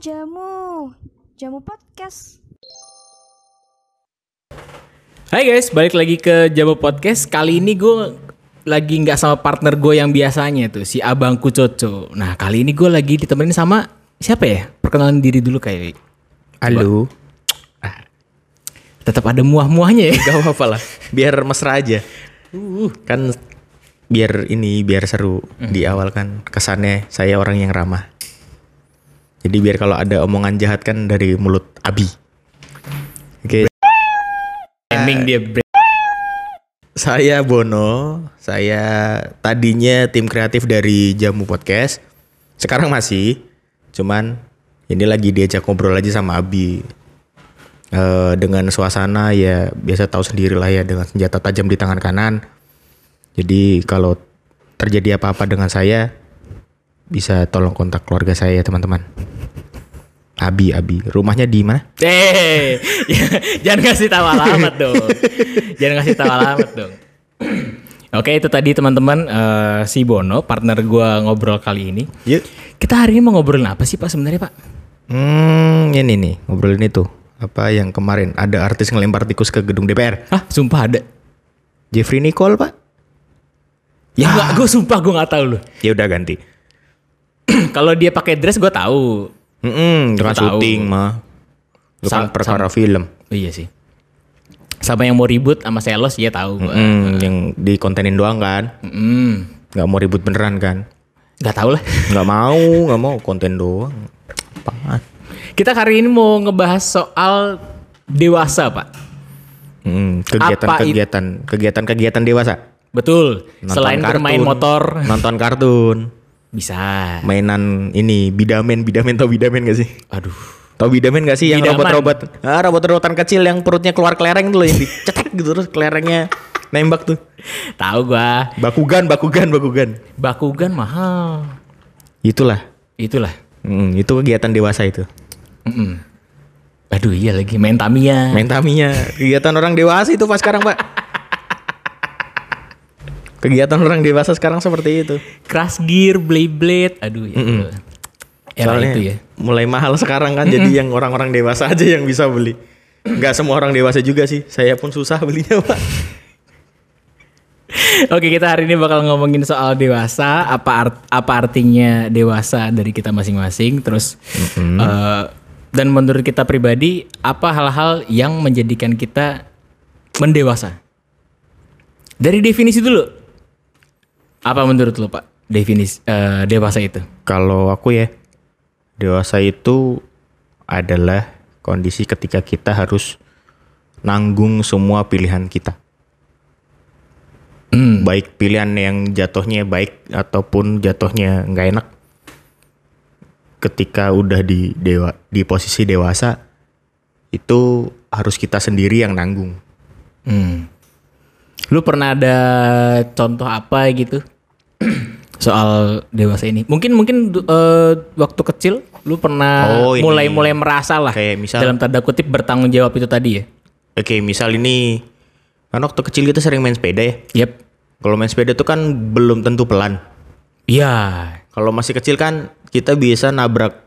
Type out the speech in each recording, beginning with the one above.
jamu, jamu podcast. Hai guys, balik lagi ke Jamu Podcast. Kali ini gue lagi nggak sama partner gue yang biasanya tuh, si Abangku Coco. Nah, kali ini gue lagi ditemenin sama siapa ya? Perkenalan diri dulu kayak. Halo. Tetap ada muah-muahnya ya. Gak apa-apa lah. Biar mesra aja. Kan biar ini biar seru di awal kan kesannya saya orang yang ramah. Jadi biar kalau ada omongan jahat kan dari mulut Abi. Oke. Timing dia break. Saya Bono. Saya tadinya tim kreatif dari Jamu Podcast. Sekarang masih. Cuman ini lagi diajak ngobrol aja sama Abi. Eh, dengan suasana ya biasa tahu sendiri lah ya dengan senjata tajam di tangan kanan. Jadi kalau terjadi apa-apa dengan saya bisa tolong kontak keluarga saya ya teman-teman. Abi, Abi. Rumahnya di mana? Eh, jangan kasih tahu alamat dong. jangan kasih tahu alamat dong. Oke, itu tadi teman-teman eh, si Bono, partner gue ngobrol kali ini. Yuk. Kita hari ini mau ngobrolin apa sih Pak sebenarnya Pak? Hmm, ini nih ngobrolin itu. Apa yang kemarin ada artis ngelempar tikus ke gedung DPR? Hah, sumpah ada. Jeffrey Nicole, Pak. Ya enggak, gue sumpah gue nggak tahu loh. Ya udah ganti. Kalau dia pakai dress gue tahu. Mm dengan Tahu. syuting mah. Itu kan Sa- perkara film. Oh, iya sih. Sama yang mau ribut sama Selos ya tahu gue. Mm, yang dikontenin doang kan. Hmm. Nggak mau ribut beneran kan. Gak tahu lah. Nggak mau, nggak mau konten doang. Apaan? Kita hari ini mau ngebahas soal dewasa Pak. Mm, kegiatan-kegiatan kegiatan-kegiatan dewasa. Betul. Nonton Selain kartun, bermain motor nonton kartun, bisa. mainan ini bidamen, bidamen tau bidamen gak sih? Aduh. Tau bidamen gak sih yang robot-robot? Ah, robot-robotan kecil yang perutnya keluar kelereng tuh loh yang dicetek gitu terus kelerengnya nembak tuh. Tahu gua. Bakugan, bakugan, bakugan. Bakugan mahal. Itulah. Itulah. Mm, itu kegiatan dewasa itu. Mm-mm. Aduh iya lagi main Tamiya. Main Tamiya. Kegiatan orang dewasa itu pas sekarang, Pak. Kegiatan orang dewasa sekarang seperti itu. Crash Gear, Blade, aduh ya. Era Soalnya itu ya. mulai mahal sekarang kan jadi yang orang-orang dewasa aja yang bisa beli. Nggak semua orang dewasa juga sih. Saya pun susah belinya, Pak. Oke kita hari ini bakal ngomongin soal dewasa, apa art- apa artinya dewasa dari kita masing-masing, terus eh, dan menurut kita pribadi apa hal-hal yang menjadikan kita mendewasa. Dari definisi dulu, apa menurut lo pak definisi eh, dewasa itu? Kalau aku ya, dewasa itu adalah kondisi ketika kita harus nanggung semua pilihan kita. Hmm. Baik pilihan yang jatuhnya baik ataupun jatuhnya nggak enak. Ketika udah di dewa di posisi dewasa, itu harus kita sendiri yang nanggung. Hmm. Lu pernah ada contoh apa gitu soal dewasa ini? Mungkin mungkin eh, waktu kecil lu pernah Oh, mulai-mulai merasa lah Kayak misal- dalam tanda kutip bertanggung jawab itu tadi ya. Oke, misal ini kan waktu kecil kita sering main sepeda ya. Yep. Kalau main sepeda itu kan belum tentu pelan. Iya. Kalau masih kecil kan kita bisa nabrak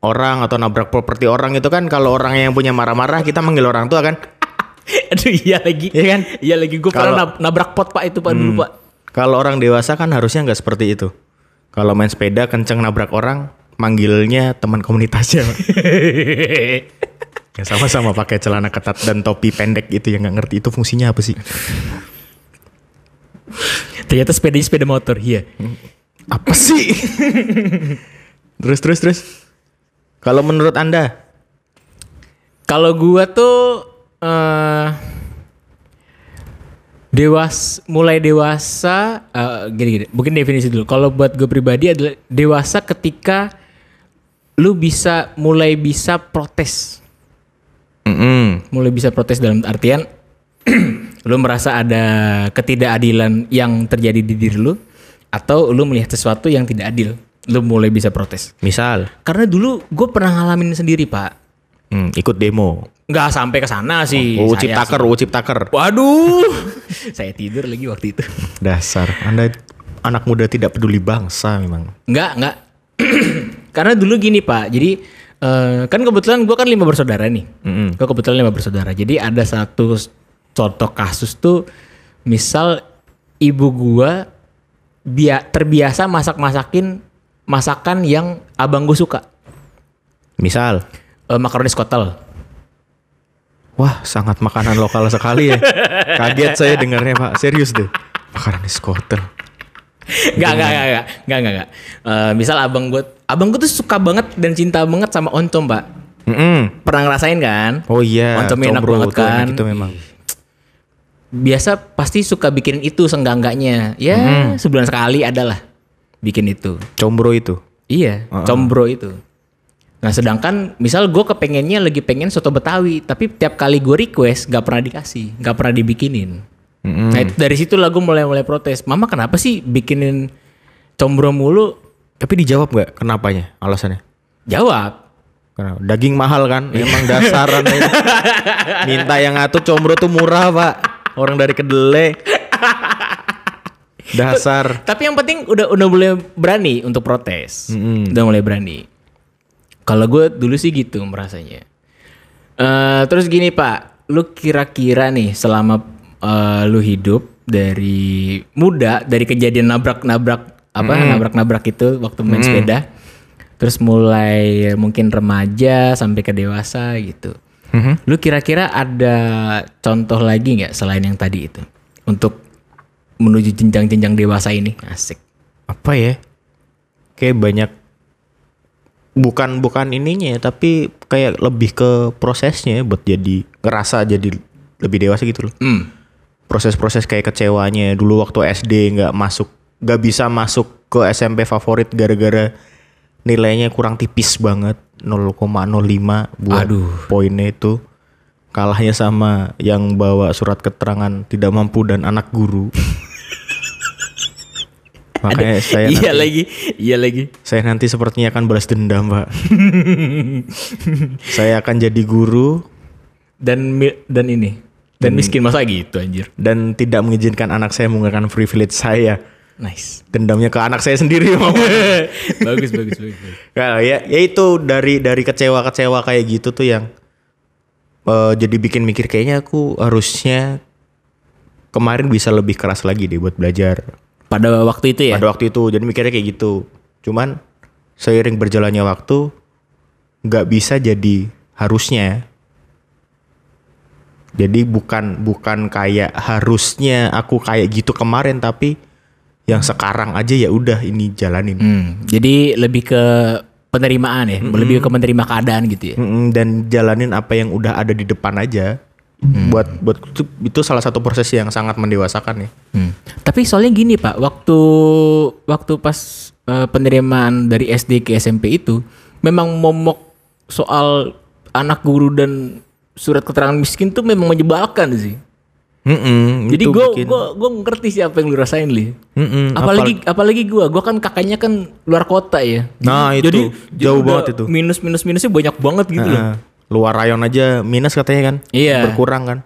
orang atau nabrak properti orang itu kan kalau orang yang punya marah-marah kita manggil orang tua kan. Aduh iya lagi. Iya kan? Iya lagi gue pernah nabrak pot Pak itu Pak dulu Pak. Kalau orang dewasa kan harusnya nggak seperti itu. Kalau main sepeda kenceng nabrak orang manggilnya teman komunitasnya. Pak. ya sama-sama pakai celana ketat dan topi pendek itu yang nggak ngerti itu fungsinya apa sih? Ternyata sepedanya sepeda motor. Iya. Apa sih? terus terus terus. Kalau menurut Anda? Kalau gua tuh eh dewas mulai dewasa eh, gini gini mungkin definisi dulu. Kalau buat gue pribadi adalah dewasa ketika lu bisa mulai bisa protes. Mm-mm. mulai bisa protes dalam artian lu merasa ada ketidakadilan yang terjadi di diri lu atau lu melihat sesuatu yang tidak adil lu mulai bisa protes. Misal, karena dulu gue pernah ngalamin sendiri pak. Hmm, ikut demo. Nggak sampai ke sana sih Saya Ciptaker, UU Ciptaker. Waduh, saya tidur lagi waktu itu. Dasar, Anda anak muda tidak peduli bangsa memang. Enggak, enggak. Karena dulu gini Pak, jadi Eh, kan kebetulan gue kan lima bersaudara nih. Mm-mm. Gue kebetulan lima bersaudara. Jadi ada satu contoh kasus tuh, misal ibu gua bia terbiasa masak masakin masakan yang abang gue suka. Misal, Eh, makaroni skotel. Wah sangat makanan lokal sekali ya. Kaget saya dengarnya Pak, serius deh. Makanan skotel. Gak, gak, gak, gak, gak, gak, gak. Eh, misal abang gue, abang gue tuh suka banget dan cinta banget sama oncom, pak. Mm-mm. Pernah ngerasain kan? Oh iya, Oncomnya enak banget kan? Itu memang. Biasa pasti suka bikin itu senggangganya. Ya, sebulan sekali adalah bikin itu. Combro itu. Iya, combro itu. Nah, sedangkan misal gue kepengennya lagi pengen soto Betawi, tapi tiap kali gue request gak pernah dikasih, gak pernah dibikinin. Mm-mm. Nah, itu, dari situ lah gue mulai mulai protes. Mama kenapa sih bikinin combro mulu? Tapi dijawab nggak kenapanya? Alasannya? Jawab. Kenapa? Daging mahal kan? Emang dasaran. Minta yang ngatur combro tuh murah pak. Orang dari kedelai. Dasar. Tapi yang penting udah udah mulai berani untuk protes. Mm-mm. Udah mulai berani. Kalau gue dulu sih gitu merasanya. Eh terus gini Pak, lu kira-kira nih selama eh, lu hidup dari muda dari kejadian nabrak-nabrak apa nabrak-nabrak itu waktu main sepeda, terus mulai mungkin remaja sampai ke dewasa gitu. Mhm. Lu kira-kira ada contoh lagi nggak selain yang tadi itu untuk menuju jenjang-jenjang dewasa ini? Asik. Apa ya? Kayak banyak bukan bukan ininya ya, tapi kayak lebih ke prosesnya ya buat jadi ngerasa jadi lebih dewasa gitu loh. Hmm. Proses-proses kayak kecewanya dulu waktu SD nggak masuk, nggak bisa masuk ke SMP favorit gara-gara nilainya kurang tipis banget 0,05 buat Aduh. poinnya itu kalahnya sama yang bawa surat keterangan tidak mampu dan anak guru. Makanya saya iya nanti- lagi, iya lagi. saya nanti sepertinya akan balas dendam, Pak. saya akan jadi guru Dan dan ini dan miskin masa gitu anjir. dan tidak mengizinkan anak saya menggunakan privilege saya. Nice. Dendamnya ke anak saya sendiri, bagus, bagus, bagus. bagus. ya, ya, itu dari dari kecewa-kecewa kayak gitu tuh yang eh, jadi bikin mikir kayaknya aku harusnya kemarin bisa lebih keras lagi deh buat belajar Pada waktu itu ya. pada waktu itu. Jadi mikirnya kayak gitu. Cuman seiring berjalannya waktu nggak bisa jadi harusnya. Jadi bukan bukan kayak harusnya aku kayak gitu kemarin tapi yang sekarang aja ya udah ini jalanin. Hmm, jadi lebih ke penerimaan ya, lebih ke menerima keadaan gitu ya. Mm-mm, dan jalanin apa yang udah ada di depan aja. Buat buat itu, itu salah satu proses yang sangat mendewasakan ya. Hmm. Tapi soalnya gini Pak, waktu waktu pas eh, penerimaan dari SD ke SMP itu memang momok soal anak guru dan surat keterangan miskin tuh memang menyebalkan sih. Mm-mm, Jadi itu gue bikin- gue gue ngerti sih apa yang lu rasain li. Mm-mm, Apalagi apalagi gue, gue kan kakaknya kan luar kota ya. Nah, itu. Jadi Jauh udah banget itu. Minus minus minusnya banyak banget gitu loh. Luar rayon aja minus katanya kan? Iya. Berkurang kan?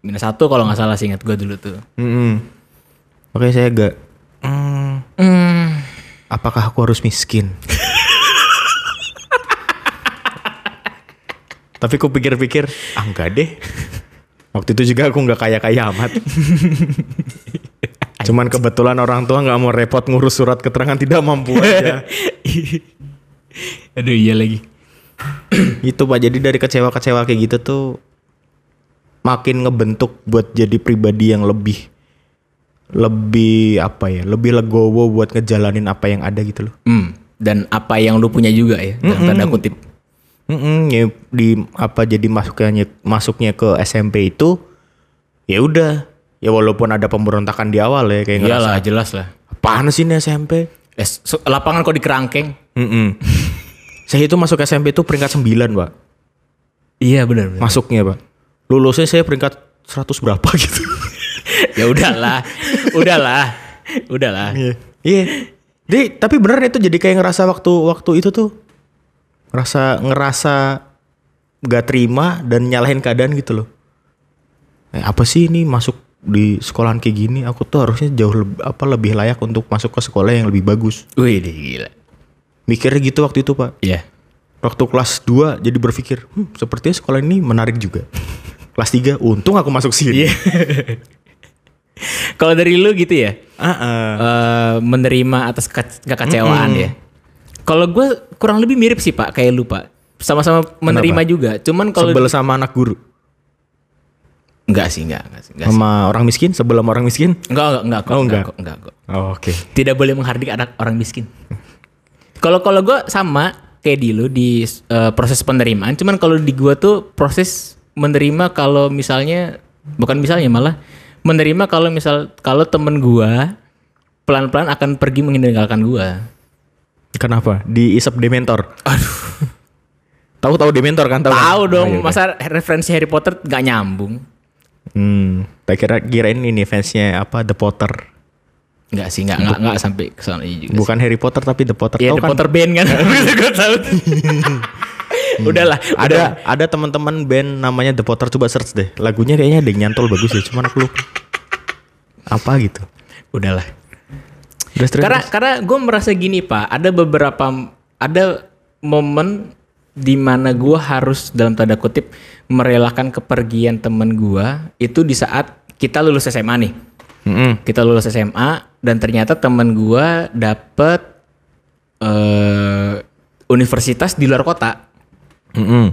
Minus satu kalau nggak salah sih ingat gue dulu tuh. Mm-mm. Oke saya agak. hmm, Hmm. apakah aku harus miskin? Tapi aku pikir-pikir, ah enggak deh. Waktu itu juga aku nggak kaya-kaya amat. Cuman kebetulan orang tua nggak mau repot ngurus surat keterangan tidak mampu aja. Aduh iya lagi. itu pak jadi dari kecewa-kecewa kayak gitu tuh makin ngebentuk buat jadi pribadi yang lebih lebih apa ya lebih legowo buat ngejalanin apa yang ada gitu loh Hmm. Dan apa yang lu punya juga ya, dalam tanda kutip. Mm-mm, ya, di apa jadi masuknya masuknya ke SMP itu ya udah ya walaupun ada pemberontakan di awal ya kayak ngerasa Iyalah, jelas lah. apaan sih ini SMP Eh, so- lapangan kok di kerangkeng? Mm-mm. Saya itu masuk SMP itu peringkat 9 pak Iya benar. benar. masuknya pak lulusnya saya peringkat 100 berapa gitu ya udahlah, udahlah, udahlah. Iya. Iya. Jadi tapi bener itu jadi kayak ngerasa waktu waktu itu tuh ngerasa ngerasa gak terima dan nyalahin keadaan gitu loh. Eh, apa sih ini masuk di sekolahan kayak gini? Aku tuh harusnya jauh lebih, apa lebih layak untuk masuk ke sekolah yang lebih bagus. Wih, gila. Mikirnya gitu waktu itu pak. Iya. waktu kelas 2 jadi berpikir, hmm, sepertinya sekolah ini menarik juga. kelas 3, untung aku masuk sini. Iya. Kalau dari lu gitu ya, Ah, ah. eh, menerima atas ke- kekecewaan ya. Kalau gue kurang lebih mirip sih pak, kayak lu pak. Sama-sama menerima juga. Cuman kalau Sebel sama anak guru. enggak sih, enggak, enggak sih, enggak sih. Sama orang miskin, sebelum orang miskin. Enggak, enggak, enggak, kok, Oh, enggak, enggak. kok, enggak kok. Oh, Oke. Tidak boleh menghardik anak orang miskin. Kalau kalau gue sama kayak di lu di eh, proses penerimaan, cuman kalau di gue tuh proses menerima kalau misalnya bukan misalnya malah menerima kalau misal kalau temen gue pelan-pelan akan pergi meninggalkan gue. Kenapa? Diisep Dementor. Aduh. tahu tahu Dementor kan? Tahu kan? Tahu dong, Oh, iya, masa referensi Harry Potter gak nyambung? Hmm, tak kira kirain ini fansnya apa The Potter. Enggak sih, enggak enggak enggak sampai ke sana juga. Bukan Harry Potter tapi The Potter. Iya, The kan? Potter band kan. Gue tahu. Udahlah, Ada ada teman-teman band namanya The Potter coba search deh. Lagunya kayaknya ada yang nyantol bagus ya, cuman aku lupa. Apa gitu. udahlah. Udah. Karena karena gue merasa gini pak, ada beberapa ada momen di mana gue harus dalam tanda kutip merelakan kepergian temen gue itu di saat kita lulus SMA nih. Mm-mm. Kita lulus SMA dan ternyata temen gue dapet eh universitas di luar kota. Mm-mm.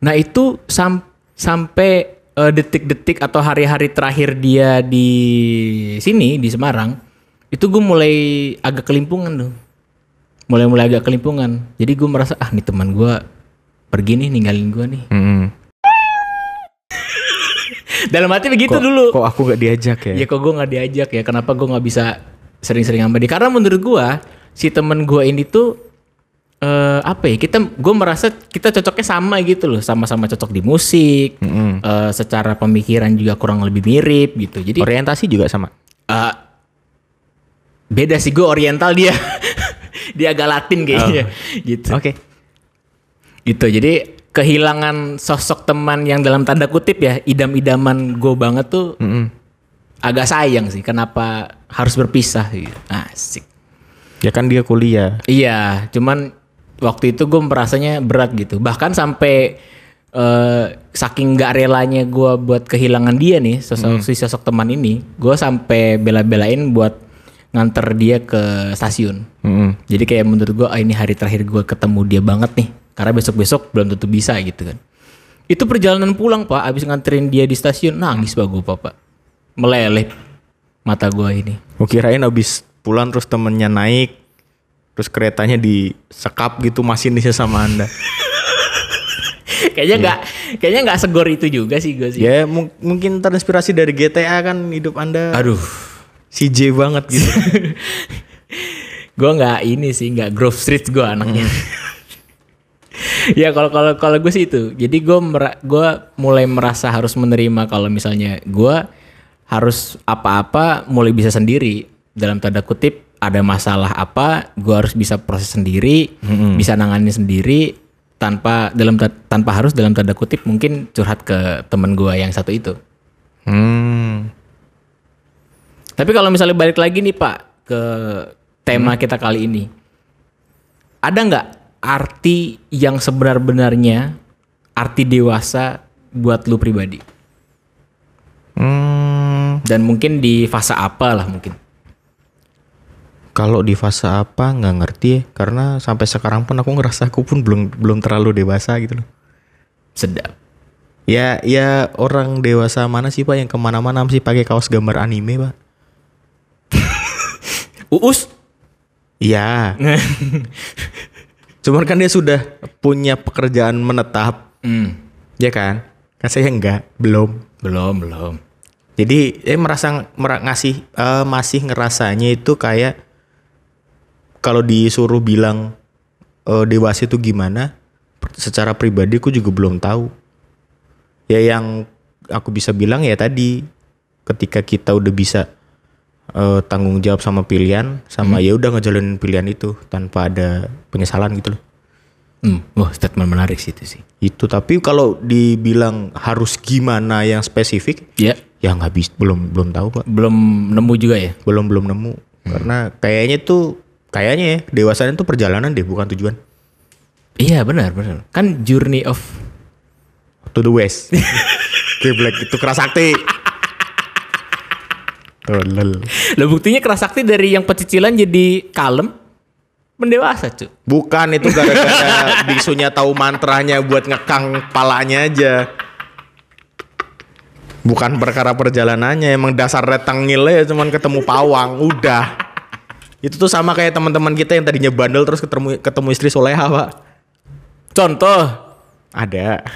Nah itu sam- sampai eh, detik-detik atau hari-hari terakhir dia di sini di Semarang, itu gue mulai agak kelimpungan tuh, mulai-mulai agak kelimpungan. Jadi gue merasa ah nih teman gue pergi nih ninggalin gue nih. Mm-mm. Dalam hati begitu Kok, dulu. kok aku gak diajak ya? Ya kok gue nggak diajak ya? Kenapa gue nggak bisa sering-sering sama dia? Karena menurut gue si temen gue ini tuh eh apa ya? Kita gue merasa kita cocoknya sama gitu loh, sama-sama cocok di musik, Mm-mm. eh, secara pemikiran juga kurang lebih mirip gitu. Jadi Orientasi juga sama. eh, beda sih gue Oriental dia, dia agak Latin kayaknya, gitu. Oke. Gitu. Jadi kehilangan sosok teman yang dalam tanda kutip ya idam-idaman gue banget tuh Mm-mm. agak sayang sih kenapa harus berpisah gitu. Asik. Ya kan dia kuliah. Iya, cuman waktu itu gue merasanya berat gitu. Bahkan sampai eh, saking gak relanya gue buat kehilangan dia nih, sosok si sosok teman ini, gue sampai bela-belain buat nganter dia ke stasiun. Mm-mm. Jadi kayak menurut gue, ah ini hari terakhir gue ketemu dia banget nih. Karena besok-besok belum tentu bisa gitu kan. Itu perjalanan pulang pak, abis nganterin dia di stasiun, nangis pak gue pak. Meleleh mata gue ini. Gue kirain abis pulang terus temennya naik. Terus keretanya disekap gitu masinisnya sama anda. kayaknya nggak, kayaknya nggak segor itu juga sih gue sih. ya mung- mungkin terinspirasi dari GTA kan hidup anda. Aduh, CJ banget gitu. gue nggak ini sih, nggak Grove Street gue anaknya. ya kalau kalau kalau gue sih itu. Jadi gue gue mulai merasa harus menerima kalau misalnya gue harus apa-apa mulai bisa sendiri. Dalam tanda kutip ada masalah apa gue harus bisa proses sendiri bisa nangani sendiri tanpa dalam ta- tanpa harus dalam tanda kutip mungkin curhat ke temen gue yang satu itu. Hmm. Tapi kalau misalnya balik lagi nih Pak ke tema kita kali ini, ada nggak arti yang sebenar-benarnya arti dewasa buat lu pribadi? Hmm. Dan mungkin di fase apa lah mungkin? Kalau di fase apa nggak ngerti ya. Karena sampai sekarang pun aku ngerasa aku pun belum belum terlalu dewasa gitu loh. Sedap. Ya, ya orang dewasa mana sih pak yang ke mana-mana mesti pakai kaos gambar anime pak? Uus? Iya. Cuman kan dia sudah punya pekerjaan menetap, Hmm, ya kan? Kan saya enggak, belum. belum belum. Jadi eh merasa mera- ngasih eh, masih ngerasanya itu kayak kalau disuruh bilang eh, dewasa itu gimana, secara pribadi aku juga belum tahu. Ya yang aku bisa bilang ya tadi ketika kita udah bisa eh, tanggung jawab sama pilihan, sama ya udah ngejalanin pilihan itu tanpa ada penyesalan gitu loh. Hmm, wah statement menarik sih itu sih. Itu tapi kalau dibilang harus gimana yang spesifik, Ya, ya nggak bisa, belum belum tahu pak. belum nemu juga ya. belum belum nemu karena kayaknya tuh kayaknya ya dewasanya tuh perjalanan deh bukan tujuan Iya benar benar. Kan journey of To the west. Geblek itu keras sakti. Tolol. Lah buktinya kerasakti dari yang pecicilan jadi kalem mendewasa cuy. Bukan itu gara-gara biksunya tahu mantranya buat ngekang palanya aja. Bukan perkara perjalanannya, emang dasar retangilnya ya cuman ketemu pawang, udah. Itu tuh sama kayak teman-teman kita yang tadinya bandel terus ketemu ketemu istri soleha, Pak. Contoh. Ada.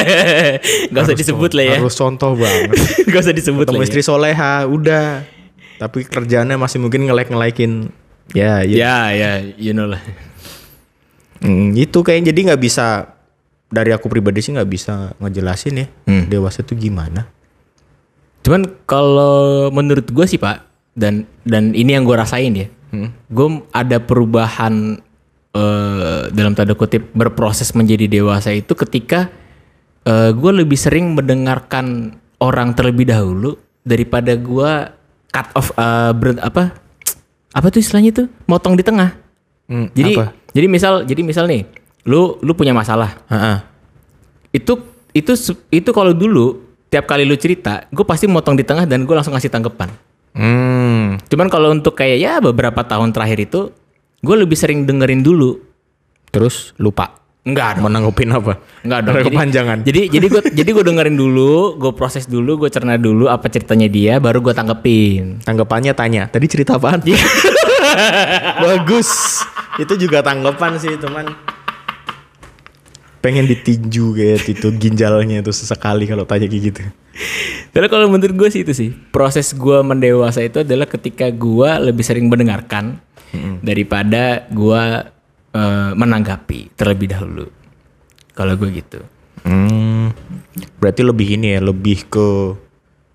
Gak usah disebut lah ya. Harus contoh banget. Gak usah disebut ketemu lah. istri ya. soleha, udah. Tapi kerjaannya masih mungkin ngelek-ngelekin. Ya, ya. Ya ya, you know lah. Hmm, itu kayak jadi nggak bisa dari aku pribadi sih nggak bisa ngejelasin ya Hmm. dewasa itu gimana. Cuman kalau menurut gue sih pak dan dan ini yang gue rasain ya, gue ada perubahan eh, dalam tanda kutip berproses menjadi dewasa itu ketika gue lebih sering mendengarkan orang terlebih dahulu daripada gue cut off eh, ber- apa apa tuh istilahnya tuh motong di tengah. Hmm, Jadi apa? jadi misal jadi misal nih, lu lu punya masalah, Heeh. itu itu se- itu kalau dulu tiap kali lu cerita gue pasti motong di tengah dan gue langsung ngasih tanggapan Hmm. cuman kalau untuk kayak ya beberapa tahun terakhir itu gue lebih sering dengerin dulu Terus lupa. enggak Mau nanggupin apa? enggak dong Ada jadi, kepanjangan. jadi jadi gue jadi gue dengerin dulu gue proses dulu gue cerna dulu apa ceritanya dia baru gue tanggepin Tanggapannya tanya. Tadi cerita apaan? Bagus. Itu juga tanggapan sih, teman. Pengen ditinju kayak itu ginjalnya itu sesekali kalau tanya kayak gitu. Tapi kalau menurut gue sih itu sih proses gue mendewasa itu adalah ketika gue lebih sering mendengarkan daripada gue eh, menanggapi terlebih dahulu. Kalau gue gitu. Hmm. Berarti lebih ini ya, lebih ke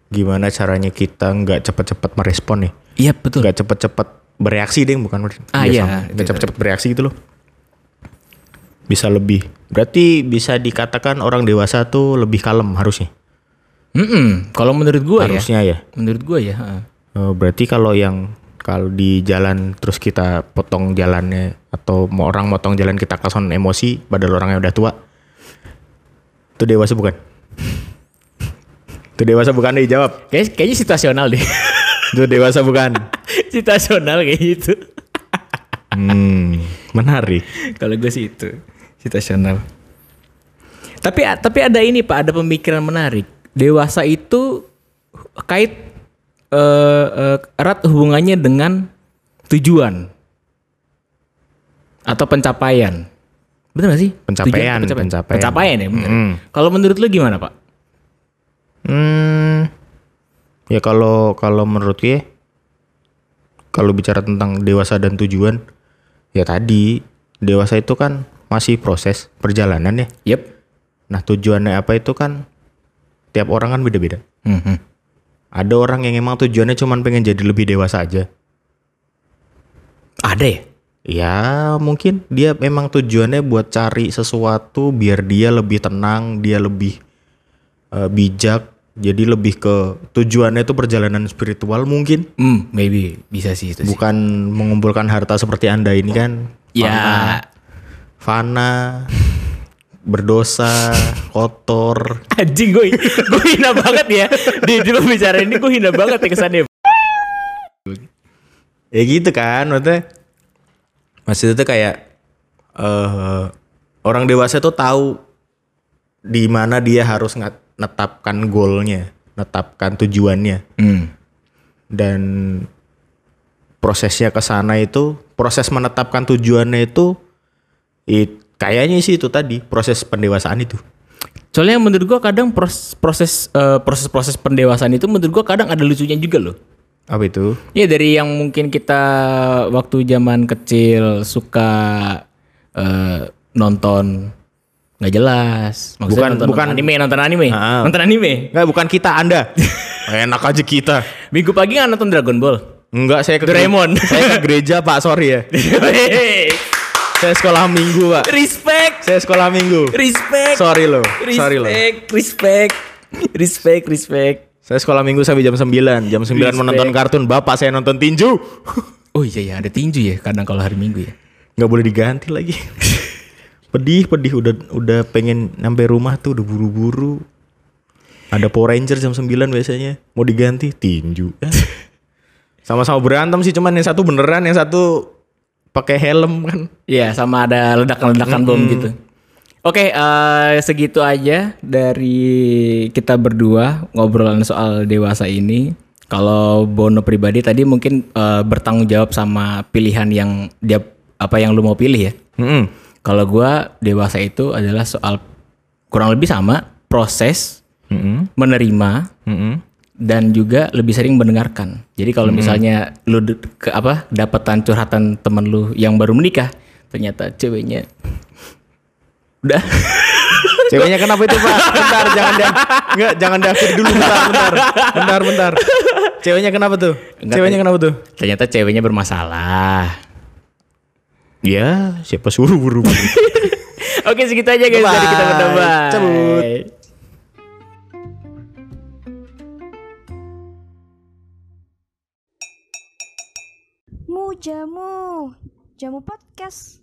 gimana caranya kita nggak cepet-cepet merespon nih. Iya betul. nggak cepet-cepet bereaksi deh bukan Ah, iya. nggak cepet-cepet bereaksi gitu loh bisa lebih berarti bisa dikatakan orang dewasa tuh lebih kalem harusnya Mm-mm. Kalau menurut gue ya, harusnya ya menurut gue ya. Oh, berarti kalau yang kalau di jalan terus kita potong jalannya atau mau orang motong jalan kita keson emosi padahal orangnya udah tua itu dewasa bukan itu dewasa bukan deh jawab Kayak, kayaknya situasional deh. itu dewasa bukan situasional kayak gitu. hmm menarik Kalau gue sih itu situasional. Tapi tapi ada ini pak, ada pemikiran menarik. Dewasa itu kait eh, eh, erat hubungannya dengan tujuan atau pencapaian. Betul gak sih? Pencapaian, Tujuan atau pencapaian. Pencapaian ya. Mm. Kalau menurut lu gimana pak? Hmm, ya kalau kalau menurut gue, kalau bicara tentang dewasa dan tujuan, ya tadi dewasa itu kan masih proses perjalanan ya. Yep. Nah tujuannya apa itu kan tiap orang kan beda-beda. Mhm. Ada orang yang emang tujuannya cuma pengen jadi lebih dewasa aja. Ada ya? Ya mungkin dia memang tujuannya buat cari sesuatu biar dia lebih tenang, dia lebih eh, bijak. Jadi lebih ke tujuannya itu perjalanan spiritual mungkin. Hmm, maybe bisa sih itu sih. Bukan mengumpulkan harta seperti anda ini kan. Ya, Fana, berdosa, kotor. anjing gue, gue hina banget ya di, di pembicaraan ini gue hina banget ya kesannya. Ya gitu kan, maksudnya. Maksudnya tuh kayak eh orang dewasa tuh tahu di mana dia harus ngat- netapkan goalnya, netapkan tujuannya. Hmm. Dan prosesnya ke sana itu, proses menetapkan tujuannya itu it, kayaknya sih itu tadi, proses pendewasaan itu. Soalnya menurut gue kadang pros- proses eh, proses-proses pendewasaan itu menurut gue kadang ada lucunya juga loh. Apa itu? Ya dari yang mungkin kita waktu zaman kecil suka eh, nonton nggak jelas. Maksudnya Bukan- nonton, bukan- anime, nonton anime, Ah. nonton anime. Enggak, bukan kita, Anda. Enak aja kita. Minggu pagi nggak nonton Dragon Ball. Enggak, saya ke Doraemon. Saya ke gereja, Pak. Sorry ya. Saya sekolah minggu, Pak. respect, Saya sekolah minggu. respect, Sorry loh. Sorry loh. respect, respect, respect, respect. Saya sekolah minggu sampai jam 9. Jam 9 Respect. menonton kartun. Bapak saya nonton tinju. Oh iya ya ada tinju ya kadang kalau hari Minggu ya. Nggak boleh diganti lagi. Pedih, pedih udah udah pengen sampai rumah tuh udah buru-buru. Ada Power Ranger jam 9 biasanya. Mau diganti tinju. Sama-sama berantem sih cuman yang satu beneran, yang satu pakai helm kan. Iya, sama ada ledakan-ledakan bom gitu. Oke, eh, segitu aja dari kita berdua ngobrolan soal dewasa ini. Kalau Bono pribadi tadi mungkin eh, bertanggung jawab sama pilihan yang dia apa yang lu mau pilih ya. Mm-mm. Kalau gua dewasa itu adalah soal kurang lebih sama proses Mm-mm. menerima Mm-mm. Dan juga lebih sering mendengarkan. Jadi kalau misalnya lu ke apa dapatan curhatan temen lu yang baru menikah, ternyata ceweknya udah Ceweknya kenapa itu pak? Bentar, jangan dia, enggak, jangan diakhiri dulu, bentar, bentar, bentar, bentar. Ceweknya kenapa tuh? Enggak, Ceweknya kenapa tuh? ternyata ceweknya bermasalah. Ya, siapa suruh buru Oke segitu aja guys dari kita berdua. Cabut. Jamu. Jamu podcast.